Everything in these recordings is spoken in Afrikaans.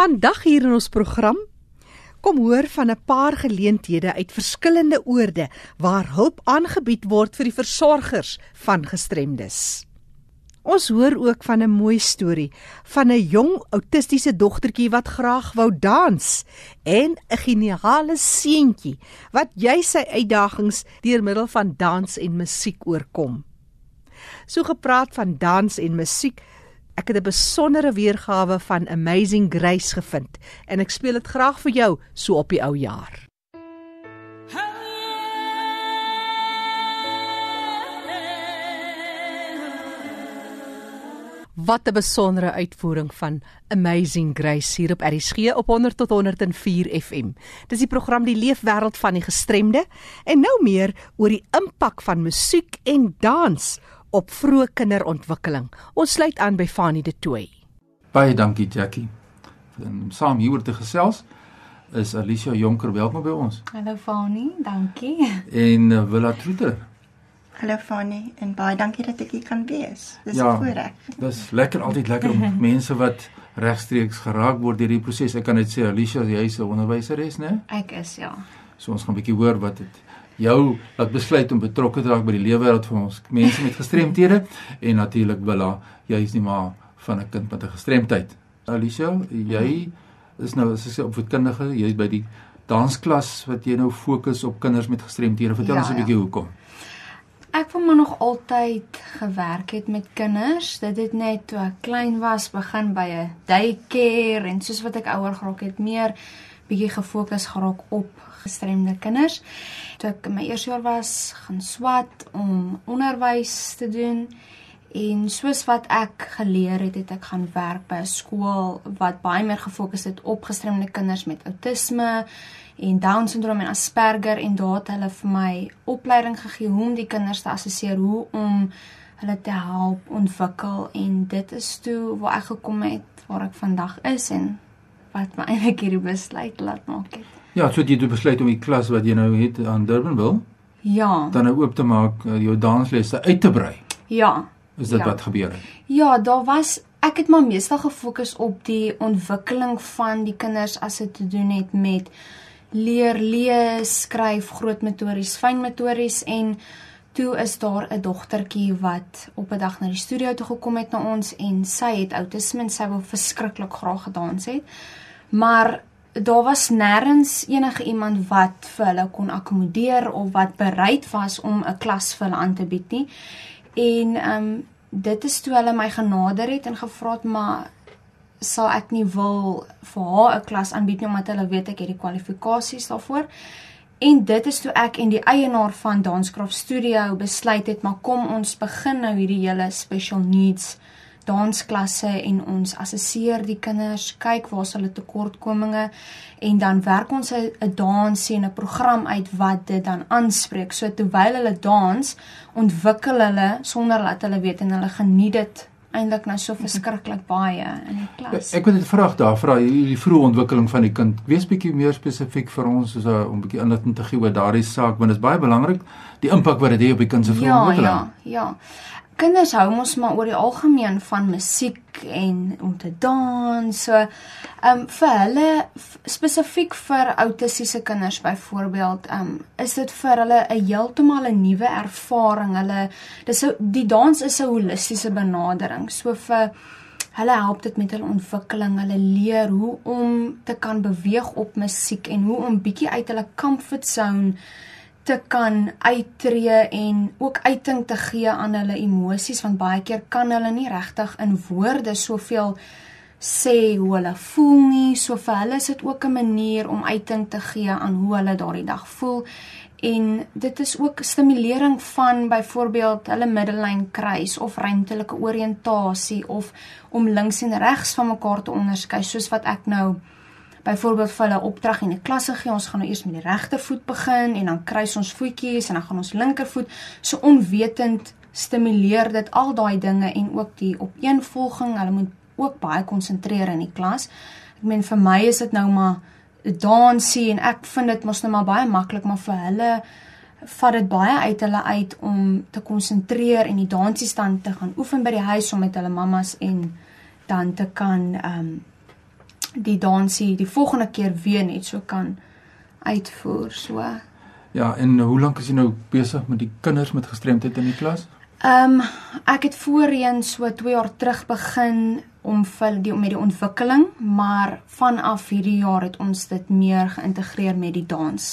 Vandag hier in ons program kom hoor van 'n paar geleenthede uit verskillende oorde waar hulp aangebied word vir die versorgers van gestremdes. Ons hoor ook van 'n mooi storie van 'n jong autistiese dogtertjie wat graag wou dans en 'n geniale seentjie wat jy sy uitdagings deur middel van dans en musiek oorkom. So gepraat van dans en musiek, Ek het 'n besondere weergawe van Amazing Grace gevind en ek speel dit graag vir jou so op die ou jaar. Wat 'n besondere uitvoering van Amazing Grace hier op RSG op 100 tot 104 FM. Dis die program Die Leefwêreld van die Gestremde en nou meer oor die impak van musiek en dans op vroeë kinderontwikkeling. Ons sluit aan by Fanie de Tooi. Baie dankie Jackie. En saam hieroor te gesels is Alicia Jonker welkom by ons. Hallo Fanie, dankie. En uh, Willa Troeter. Hallo Fanie en baie dankie dat ek hier kan wees. Dis 'n ja, voorreg. Dis lekker altyd lekker om mense wat regstreeks geraak word deur die proses. Ek kan net sê Alicia, jy's 'n onderwyseres, né? Ek is ja. So ons gaan 'n bietjie hoor wat dit jou laat besluit om betrokke te raak by die lewenswêreld van ons mense met gestremthede en natuurlik Willa, jy is nie maar van 'n kind met 'n gestremdheid. Alicia, jy is nou as ek sê opvoedkundige, jy's by die dansklas wat jy nou fokus op kinders met gestremthede. Vertel ja, ons 'n bietjie ja. hoekom. Ek wou maar nog altyd gewerk het met kinders. Dit het net toe ek klein was begin by 'n daycare en soos wat ek ouer geraak het, meer bietjie gefokus geraak op gestremde kinders. Toe ek in my eerste jaar was, gaan swat om onderwys te doen. En soos wat ek geleer het, het ek gaan werk by 'n skool wat baie meer gefokus het op gestremde kinders met outisme en down syndroom en asperger. En daar het hulle vir my opleiding gegee hoe om die kinders te assesseer, hoe om hulle te help ontwikkel. En dit is toe waar ek gekom het waar ek vandag is en wat my eintlik hierdie besluit laat maak het. Ja, so jy het besluit om die klas wat jy nou het aan Durbanville Ja. Dan nou oop te maak, uh, jou danslesse uit te brei. Ja. Is dit ja. wat gebeur het? Ja, daar was ek het maar meestal gefokus op die ontwikkeling van die kinders as dit te doen het met leer lees, skryf, grootmotories, fynmotories en toe is daar 'n dogtertjie wat op 'n dag na die studio toe gekom het na ons en sy het outisme en sy wou verskriklik graag gedans het. Maar daar was nêrens enige iemand wat vir hulle kon akkommodeer of wat bereid was om 'n klas vir hulle aan te bied nie. En ehm um, dit is toe hulle my genader het en gevra het maar sal ek nie wil vir haar 'n klas aanbied nie omdat hulle weet ek het die kwalifikasies daarvoor. En dit is toe ek en die eienaar van Danscraft Studio besluit het maar kom ons begin nou hierdie hele special needs dansklasse en ons assesseer die kinders, kyk waar is hulle tekortkominge en dan werk ons 'n dansie en 'n program uit wat dit dan aanspreek. So terwyl hulle dans, ontwikkel hulle sonder dat hulle weet en hulle geniet dit eintlik nou so verskriklik baie in die klas. Ek wil net vra daar, vra die vroeë ontwikkeling van die kind. Wees bietjie meer spesifiek vir ons soos om bietjie inligting te gee oor daardie saak want dit is baie belangrik die impak wat dit het op die kind se vroeë ja, ontwikkeling. Ja, ja, ja kinders hou mos maar oor die algemeen van musiek en om te dans. So, ehm um, vir hulle spesifiek vir autistiese kinders byvoorbeeld, ehm um, is dit vir hulle 'n heeltemal 'n nuwe ervaring. Hulle dis die dans is 'n holistiese benadering. So vir hulle help dit met hulle ontwikkeling. Hulle leer hoe om te kan beweeg op musiek en hoe om bietjie uit hulle comfort zone te kan uittreë en ook uiting te gee aan hulle emosies want baie keer kan hulle nie regtig in woorde soveel sê hoe hulle voel nie. So vir hulle is dit ook 'n manier om uiting te gee aan hoe hulle daardie dag voel. En dit is ook stimulering van byvoorbeeld hulle middellyn kruis of ruimtelike oriëntasie of om links en regs van mekaar te onderskei soos wat ek nou byvoorbeeld vir hulle opdrag in 'n klasse gee, ons gaan nou eers met die regtervoet begin en dan kruis ons voetjies en dan gaan ons linkervoet so onwetend stimuleer dit al daai dinge en ook die opeenvolging. Hulle moet ook baie konsentreer in die klas. Ek meen vir my is dit nou maar dansie en ek vind dit mos nou maar baie maklik, maar vir hulle vat dit baie uit hulle uit om te konsentreer en die dansiestand te gaan oefen by die huis om met hulle mammas en dan te kan ehm um, die dansie die volgende keer weer net so kan uitvoer. So Ja, en hoe lank is jy nou besig met die kinders met gestremdheid in die klas? Ehm um, ek het voorheen so 2 jaar terug begin om vir die met die ontwikkeling, maar vanaf hierdie jaar het ons dit meer geïntegreer met die dans.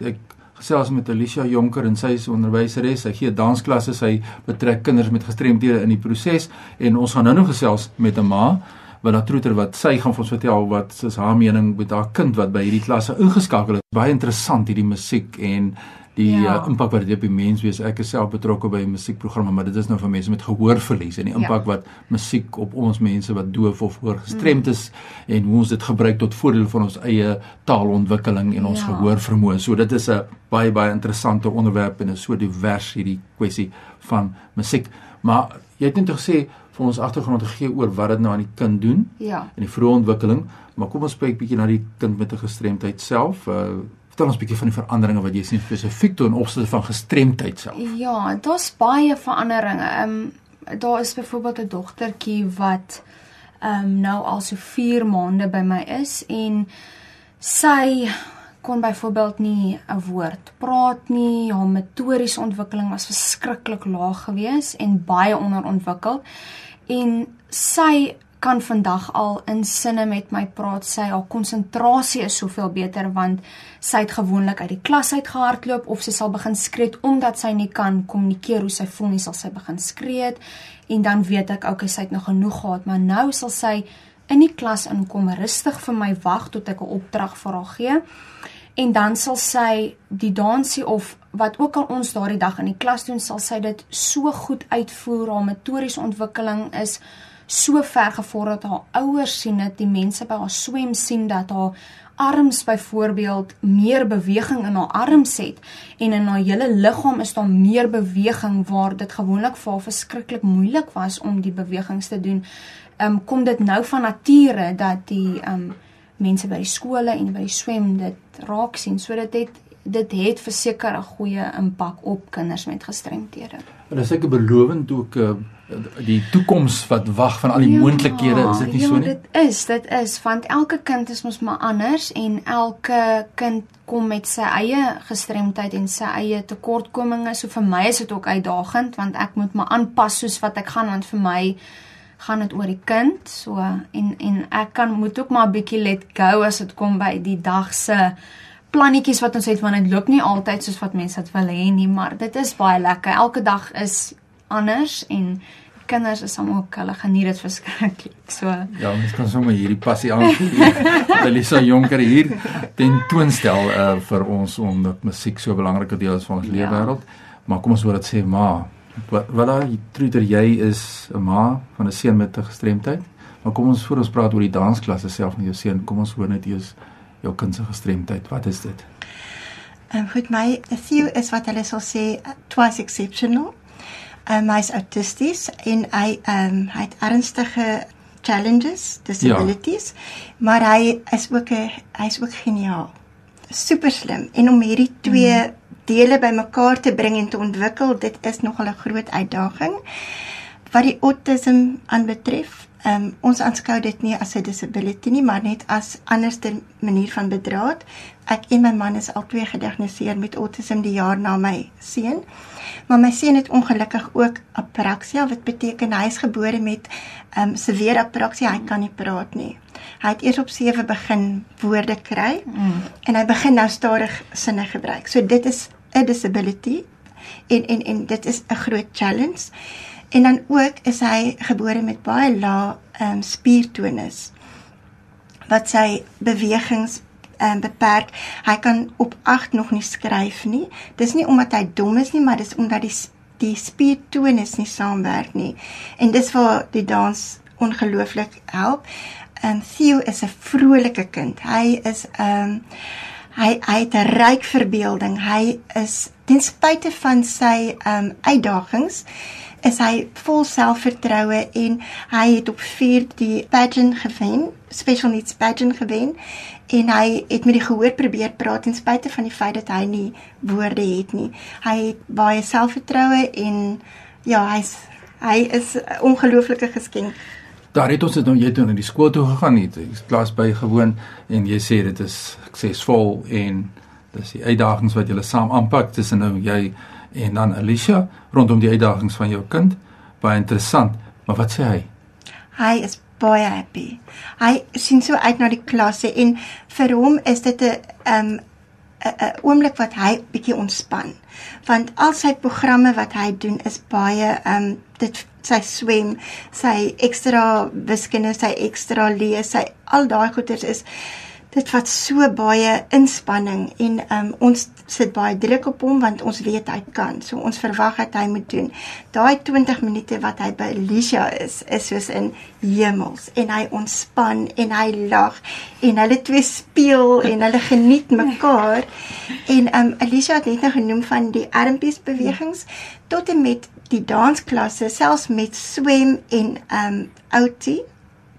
Ek gesels met Alicia Jonker en sy is onderwyseres. Sy gee dansklasse, sy betrek kinders met gestremdhede in die proses en ons gaan nou-nou gesels met 'n ma wat daar troeter wat sy gaan vir ons vertel wat is haar mening met haar kind wat by hierdie klasse ingeskakel is. Baie interessant hierdie musiek en die ja. uh, impak wat dit op die mens wees. Ek is self betrokke by musiekprogramme, maar dit is nou vir mense met gehoorverlies en die impak ja. wat musiek op ons mense wat doof of hoorgestremd is mm. en hoe ons dit gebruik tot voordeel van ons eie taalontwikkeling en ons ja. gehoorvermoë. So dit is 'n baie baie interessante onderwerp en is so divers hierdie kwessie van musiek. Maar jy het net gesê vir ons agtergrond gegee oor wat dit nou aan die kind doen ja. in die vroeë ontwikkeling, maar kom ons kyk bietjie na die kind met 'n gestremdheid self. Uh, vertel ons bietjie van die veranderinge wat jy sien spesifiek toe in opsigte van gestremdheid self. Ja, daar's baie veranderinge. Ehm um, daar is byvoorbeeld 'n dogtertjie wat ehm um, nou al so 4 maande by my is en sy kon byvoorbeeld nie 'n woord praat nie. Haar motoriese ontwikkeling was verskriklik laag geweest en baie onderontwikkeld. En sy kan vandag al in sinne met my praat. Sy haar konsentrasie is soveel beter want sy het gewoonlik uit die klas uit gehardloop of sy sal begin skree omdat sy nie kan kommunikeer hoe sy voel nie, sal sy begin skree en dan weet ek okay, sy het nog genoeg gehad, maar nou sal sy in die klas inkom, rustig vir my wag tot ek 'n opdrag vir haar gee en dan sal sy die dansie of wat ook al ons daardie dag in die klas doen, sal sy dit so goed uitvoer. Haar motoriese ontwikkeling is so ver gevorder dat haar ouers sien dit, die mense by haar swem sien dat haar arms byvoorbeeld meer beweging in haar arms het en in haar hele liggaam is daar meer beweging waar dit gewoonlik vir haar verskriklik moeilik was om die bewegings te doen. Ehm um, kom dit nou van nature dat die ehm um, mense by die skole en by die swem dit raak sien. So dit het dit het verseker 'n goeie impak op kinders met gestremthede. En dis seker belovend ook uh, die toekoms wat wag van al die ja, moontlikhede, is dit nie ja, so nie? Ja, dit is, dit is want elke kind is mos maar anders en elke kind kom met sy eie gestremdheid en sy eie tekortkominge. So vir my is dit ook uitdagend want ek moet maar aanpas soos wat ek gaan want vir my gaan dit oor die kind so en en ek kan moet ook maar 'n bietjie let go as dit kom by die dag se plannetjies wat ons het want dit loop nie altyd soos wat mense dit wil hê nie maar dit is baie lekker. Elke dag is anders en kinders is sommer ook hulle geniet dit verskriklik so. Ja mens kan sommer hierdie passie aanvoel Elisa Jonker hier tentoonstel uh, vir ons omdat musiek so 'n belangrike deel is van ons ja. lewe wêreld maar kom ons wou dit sê maar daai troeter jy is 'n ma van 'n seun met 'n gestremdheid. Maar kom ons voor ons praat oor die dansklasse self met jou seun. Kom ons hoor net eers jou kind se gestremdheid. Wat is dit? Ehm um, goed my Theo is wat hulle sal sê twice exceptional. Ehm um, hy's autisties en hy ehm um, hy het ernstige challenges, disabilities, ja. maar hy is ook 'n hy's ook geniaal. Super slim en om hierdie twee mm dele bymekaar te bring en te ontwikkel, dit is nogal 'n groot uitdaging. Wat die autism aanbetref, um, ons aanskou dit nie as 'n disability nie, maar net as anderste manier van bedraad. Ek en my man is al twee gediagnoseer met autism die jaar na my seun. Maar my seun het ongelukkig ook apraksia, wat beteken hy is gebore met um, severe apraksia, hy kan nie praat nie. Hy het eers op 7 begin woorde kry mm. en hy begin nou stadig sinne gebruik. So dit is 'n disability en en en dit is 'n groot challenge. En dan ook is hy gebore met baie lae ehm um, spiertonus wat sy bewegings ehm um, beperk. Hy kan op 8 nog nie skryf nie. Dis nie omdat hy dom is nie, maar dis omdat die die spiertonus nie saamwerk nie. En dis waar die dans ongelooflik help. En um, Theo is 'n vrolike kind. Hy is ehm um, hy hy het 'n ryk verbeelding. Hy is ten spyte van sy um, uitdagings is hy vol selfvertroue en hy het op 4 die pageant gewen, special needs pageant gewen en hy het met die gehoor probeer praat ten spyte van die feit dat hy nie woorde het nie. Hy het baie selfvertroue en ja, hy's hy is 'n ongelooflike geskenk Daar het ons dit nou jy toe na die skool toe gegaan het, klas by gewoon en jy sê dit is suksesvol en dis die uitdagings wat jy saam aanpak tussen nou jy en dan Alicia rondom die uitdagings van jou kind. Baie interessant. Maar wat sê hy? Hy is baie happy. Hy sien so uit na die klasse en vir hom is dit 'n 'n 'n oomblik wat hy bietjie ontspan. Want al sy programme wat hy doen is baie um dit sy swem, sy ekstra wiskunde, sy ekstra lees, sy al daai goeders is dit vat so baie inspanning en um, ons sit baie druk op hom want ons weet hy kan. So ons verwag dat hy moet doen. Daai 20 minute wat hy by Alicia is, is soos in hemels en hy ontspan en hy lag en hulle twee speel en hulle geniet mekaar. En um Alicia het net nou genoem van die armpies bewegings tot en met die dansklasse, selfs met swem en um outie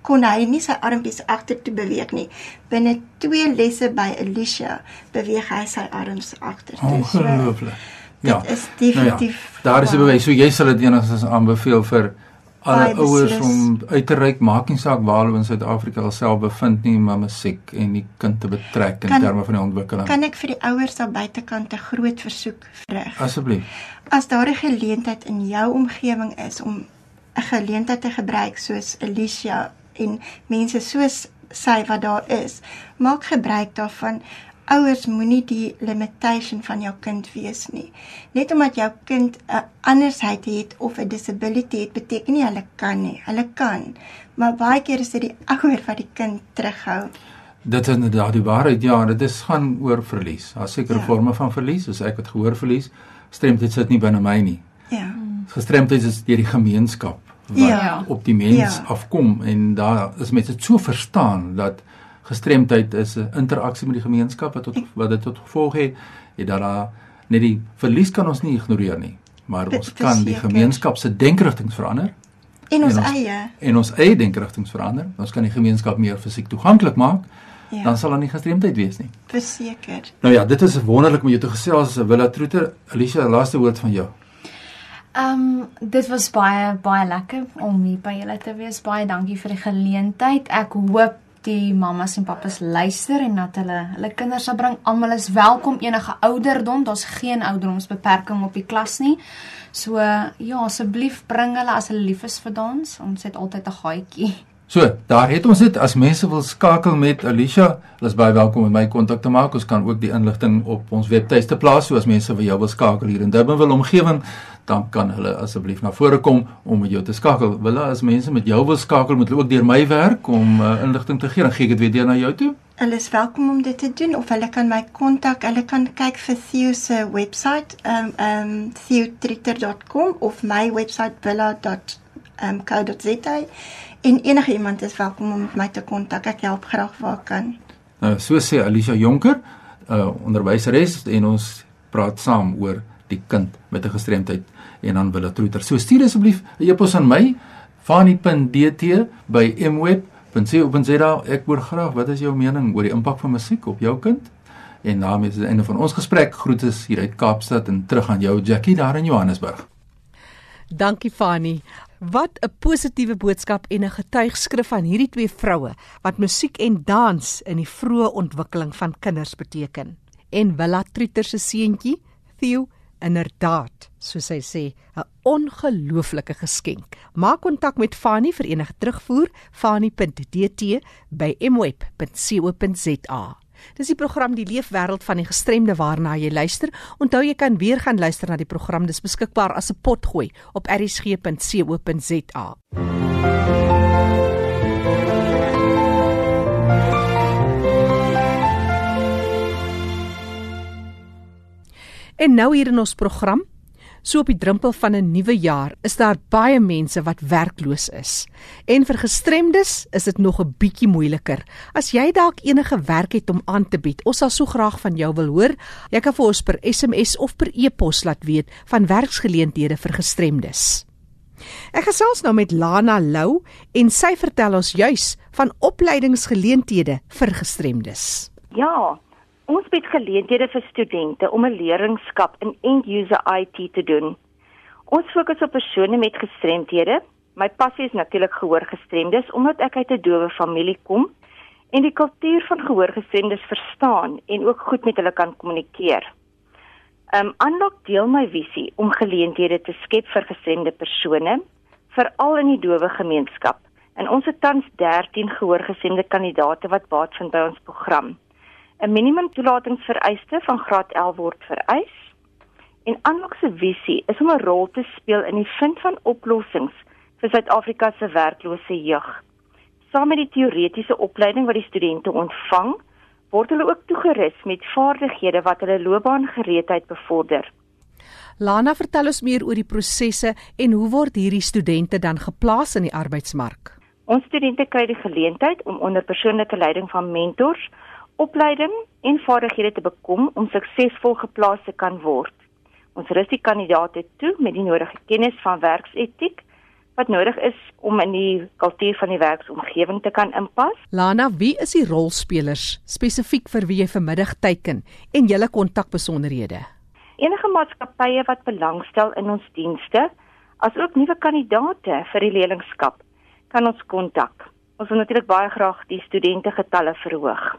kon hy nie sy armpies agtertoe beweeg nie. Binne twee lesse by Alicia beweeg hy sy arms agtertoe. Ongelooflik. Ja. Dit is definitief. Nou ja, daar is 'n bewys. So jy sal dit enigstens aanbeveel vir alle ouers om uit te reik, maak nie saak waar hulle in Suid-Afrika alself bevind nie, maar musiek en die kind te betrek in kan, terme van die ontwikkeling. Kan ek vir die ouers daar buitekant 'n groot versoek vra? Asseblief. As daar 'n geleentheid in jou omgewing is om 'n geleentheid te gebruik soos Alicia en mense soos sy wat daar is, maak gebruik daarvan. Ouers moenie die limitation van jou kind wees nie. Net omdat jou kind 'n andersheid het of 'n disability het, beteken nie hulle kan nie. Hulle kan. Maar baie keer is dit die ouer wat die kind terughou. Dit is inderdaad die waarheid. Ja, dit is gaan oor verlies. Daar seker ja. forme van verlies, soos ek het gehoor verlies. Stremdheid sit nie binne my nie. Ja. Gestremdheid is deur die gemeenskap wat ja. op die mens ja. afkom en daar is mense so verstaan dat gestremdheid is 'n interaksie met die gemeenskap wat tot wat dit tot gevolg het en dat daar net die verlies kan ons nie ignoreer nie maar Be ons kan die gemeenskap se denkrigtinge verander en ons, en ons eie en ons eie denkrigtinge verander ons kan die gemeenskap meer fisiek toeganklik maak Ja. dan sal daar nie gestremdheid wees nie. Verseker. Nou ja, dit is wonderlik om jou te gesels as 'n Willa Troeter. Alicia, laaste woord van jou. Ehm um, dit was baie baie lekker om hier by julle te wees. Baie dankie vir die geleentheid. Ek hoop die mammas en pappas luister en dat hulle hulle kinders sal bring. Almal is welkom enige ouderdom. Daar's geen ouderdomsbeperking op die klas nie. So ja, asseblief bring hulle as hulle lief is vir dans. Ons het altyd 'n gaatjie. So, daar het ons dit as mense wil skakel met Alicia, hulle is baie welkom om my kontak te maak. Ons kan ook die inligting op ons webtuiste plaas, so as mense vir jou wil skakel hier in Durban wil omgewing, dan kan hulle asseblief na vore kom om met jou te skakel. Wil as mense met jou wil skakel, moet hulle ook deur my werk om uh, inligting te gee. Dan gee ek dit weer deur na jou toe. Hulle is welkom om dit te doen of hulle kan my kontak. Hulle kan kyk vir Theo se webwerf, ehm um, ehm um, theotritter.com of my webwerf villa.co.za. Um, En enige iemand is welkom om my te kontak. Ek help graag waar ek kan. Nou, so sê Alicia Jonker, uh, onderwyseres en ons praat saam oor die kind met 'n gestremdheid en dan wil dit troeter. So stuur asseblief 'n e-pos aan my fani.dt by mweb.co.za. Ek hoor graag wat is jou mening oor die impak van musiek op jou kind? En daarmee is dit einde van ons gesprek. Groete hier uit Kaapstad en terug aan jou Jackie daar in Johannesburg. Dankie Fani. Wat 'n positiewe boodskap en 'n getuigskrif van hierdie twee vroue wat musiek en dans in die vroeë ontwikkeling van kinders beteken. En Willa Trieter se seentjie, Theo, inderdaad, soos hy sê, 'n ongelooflike geskenk. Maak kontak met Fani vir enige terugvoer, fani.dt by mweb.co.za. Dis die program Die Leefwêreld van die Gestremde waarna jy luister. Onthou jy kan weer gaan luister na die program. Dis beskikbaar as 'n potgooi op erisg.co.za. En nou hier in ons program So op die drempel van 'n nuwe jaar is daar baie mense wat werkloos is. En vir gestremdes is dit nog 'n bietjie moeiliker. As jy dalk enige werk het om aan te bied, ons sal so graag van jou wil hoor. Jy kan vir ons per SMS of per e-pos laat weet van werksgeleenthede vir gestremdes. Ek gesels nou met Lana Lou en sy vertel ons juis van opleidingsgeleenthede vir gestremdes. Ja, Ons bied geleenthede vir studente om 'n leerlingskap in end user IT te doen. Ons fokus op persone met gestremthede, My passie is natuurlik gehoorgestremdes omdat ek uit 'n dowe familie kom en die kultuur van gehoorgestremdes verstaan en ook goed met hulle kan kommunikeer. Um Unlock deel my visie om geleenthede te skep vir gestremde persone, veral in die dowe gemeenskap. En ons het tans 13 gehoorgestremde kandidaate wat baat vind by ons program. 'n Minimum toelatingsvereiste van graad 11 word vereis. En Unlock se visie is om 'n rol te speel in die vind van oplossings vir Suid-Afrika se werklose jeug. Saam met die teoretiese opleiding wat die studente ontvang, word hulle ook toegerus met vaardighede wat hulle loopbaangereedheid bevorder. Lana, vertel ons meer oor die prosesse en hoe word hierdie studente dan geplaas in die arbeidsmark? Ons studente kry die geleentheid om onder persoonlike leiding van mentors opleiding en vaardighede te bekom om suksesvol geplaas te kan word. Ons rus die kandidaate toe met die nodige kennis van werksetiek wat nodig is om in die kultuur van die werksomgewing te kan inpas. Lana, wie is die rolspelers spesifiek vir wie jy vanmiddag teiken en julle kontakbesonderhede? Enige maatskappye wat belangstel in ons dienste, asook nuwe kandidaate vir die leerlingskap, kan ons kontak. Ons wil natuurlik baie graag die studente getalle verhoog.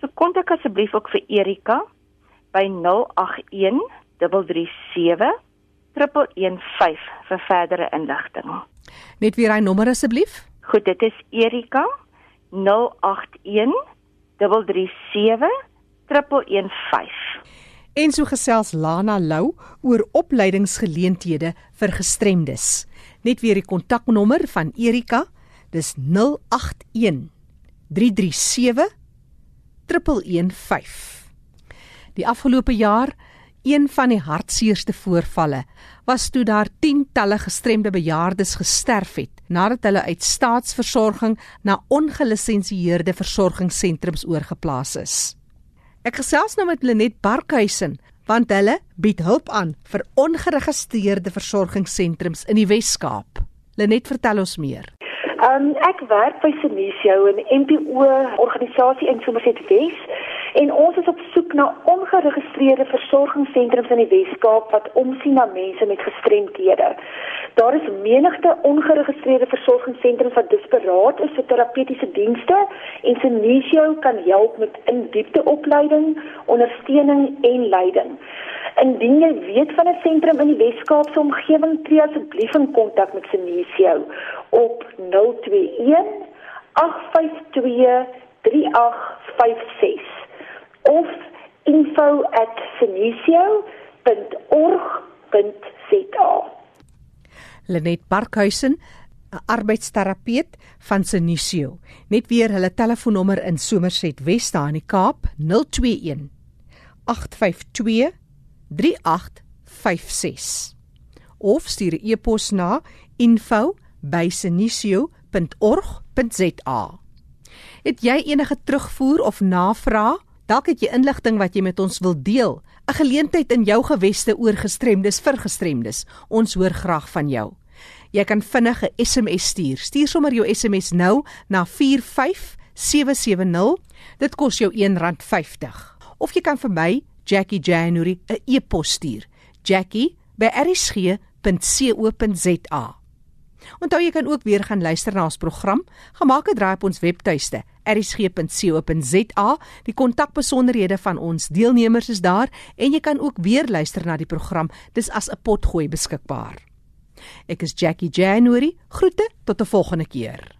So kontak asseblief ook vir Erika by 081 337 1115 vir verdere inligting. Net weer hy nommer asseblief. Goed, dit is Erika 081 337 1115. En so gesels Lana Lou oor opleidingsgeleenthede vir gestremdes. Net weer die kontaknommer van Erika, dis 081 337 1115. Die afgelope jaar Een van die hartseerste voorvalle was toe daar tientalle gestremde bejaardes gesterf het nadat hulle uit staatsversorging na ongelisensieerde versorgingssentrums oorgeplaas is. Ek gesels nou met Lenet Barkhuisen want hulle bied hulp aan vir ongeregistreerde versorgingssentrums in die Wes-Kaap. Lenet, vertel ons meer. Um, ek werk by Senisio, 'n NPO organisasie in Somerset Wes en ons is op soek na ongeregistreerde versorgingssentrums in die Wes-Kaap wat omsien na mense met gestremthede. Daar is menigte ongeregistreerde versorgingssentrums wat desperaat is vir terapeutiese dienste en Senisio kan help met in-diepte opleiding, ondersteuning en leiding. Indien jy weet van 'n sentrum in die Wes-Kaapse omgewing, tree asseblief in kontak met Senisio op 021 852 3856 of info@senisio.org.za. Lenet Parkhuisen 'n arbeidsterapeut van Senisio. Net weer hulle telefoonnommer in Somerset Wes daar in die Kaap 021 852 3856. Of stuur 'n e-pos na info@senisio.org.za. Het jy enige terugvoer of navraag Dalk het jy inligting wat jy met ons wil deel, 'n geleentheid in jou geweste oor gestremdes vir gestremdes. Ons hoor graag van jou. Jy kan vinnig 'n SMS stuur. Stuur sommer jou SMS nou na 45770. Dit kos jou R1.50. Of jy kan vir my, Jackie January, 'n e-pos stuur. Jackie@rsg.co.za. Onthou jy kan ook weer gaan luister na ons program. Gemaak 'n draai op ons webtuiste rsg.co.za. Die kontakbesonderhede van ons deelnemers is daar en jy kan ook weer luister na die program. Dis as 'n potgooi beskikbaar. Ek is Jackie January. Groete tot 'n volgende keer.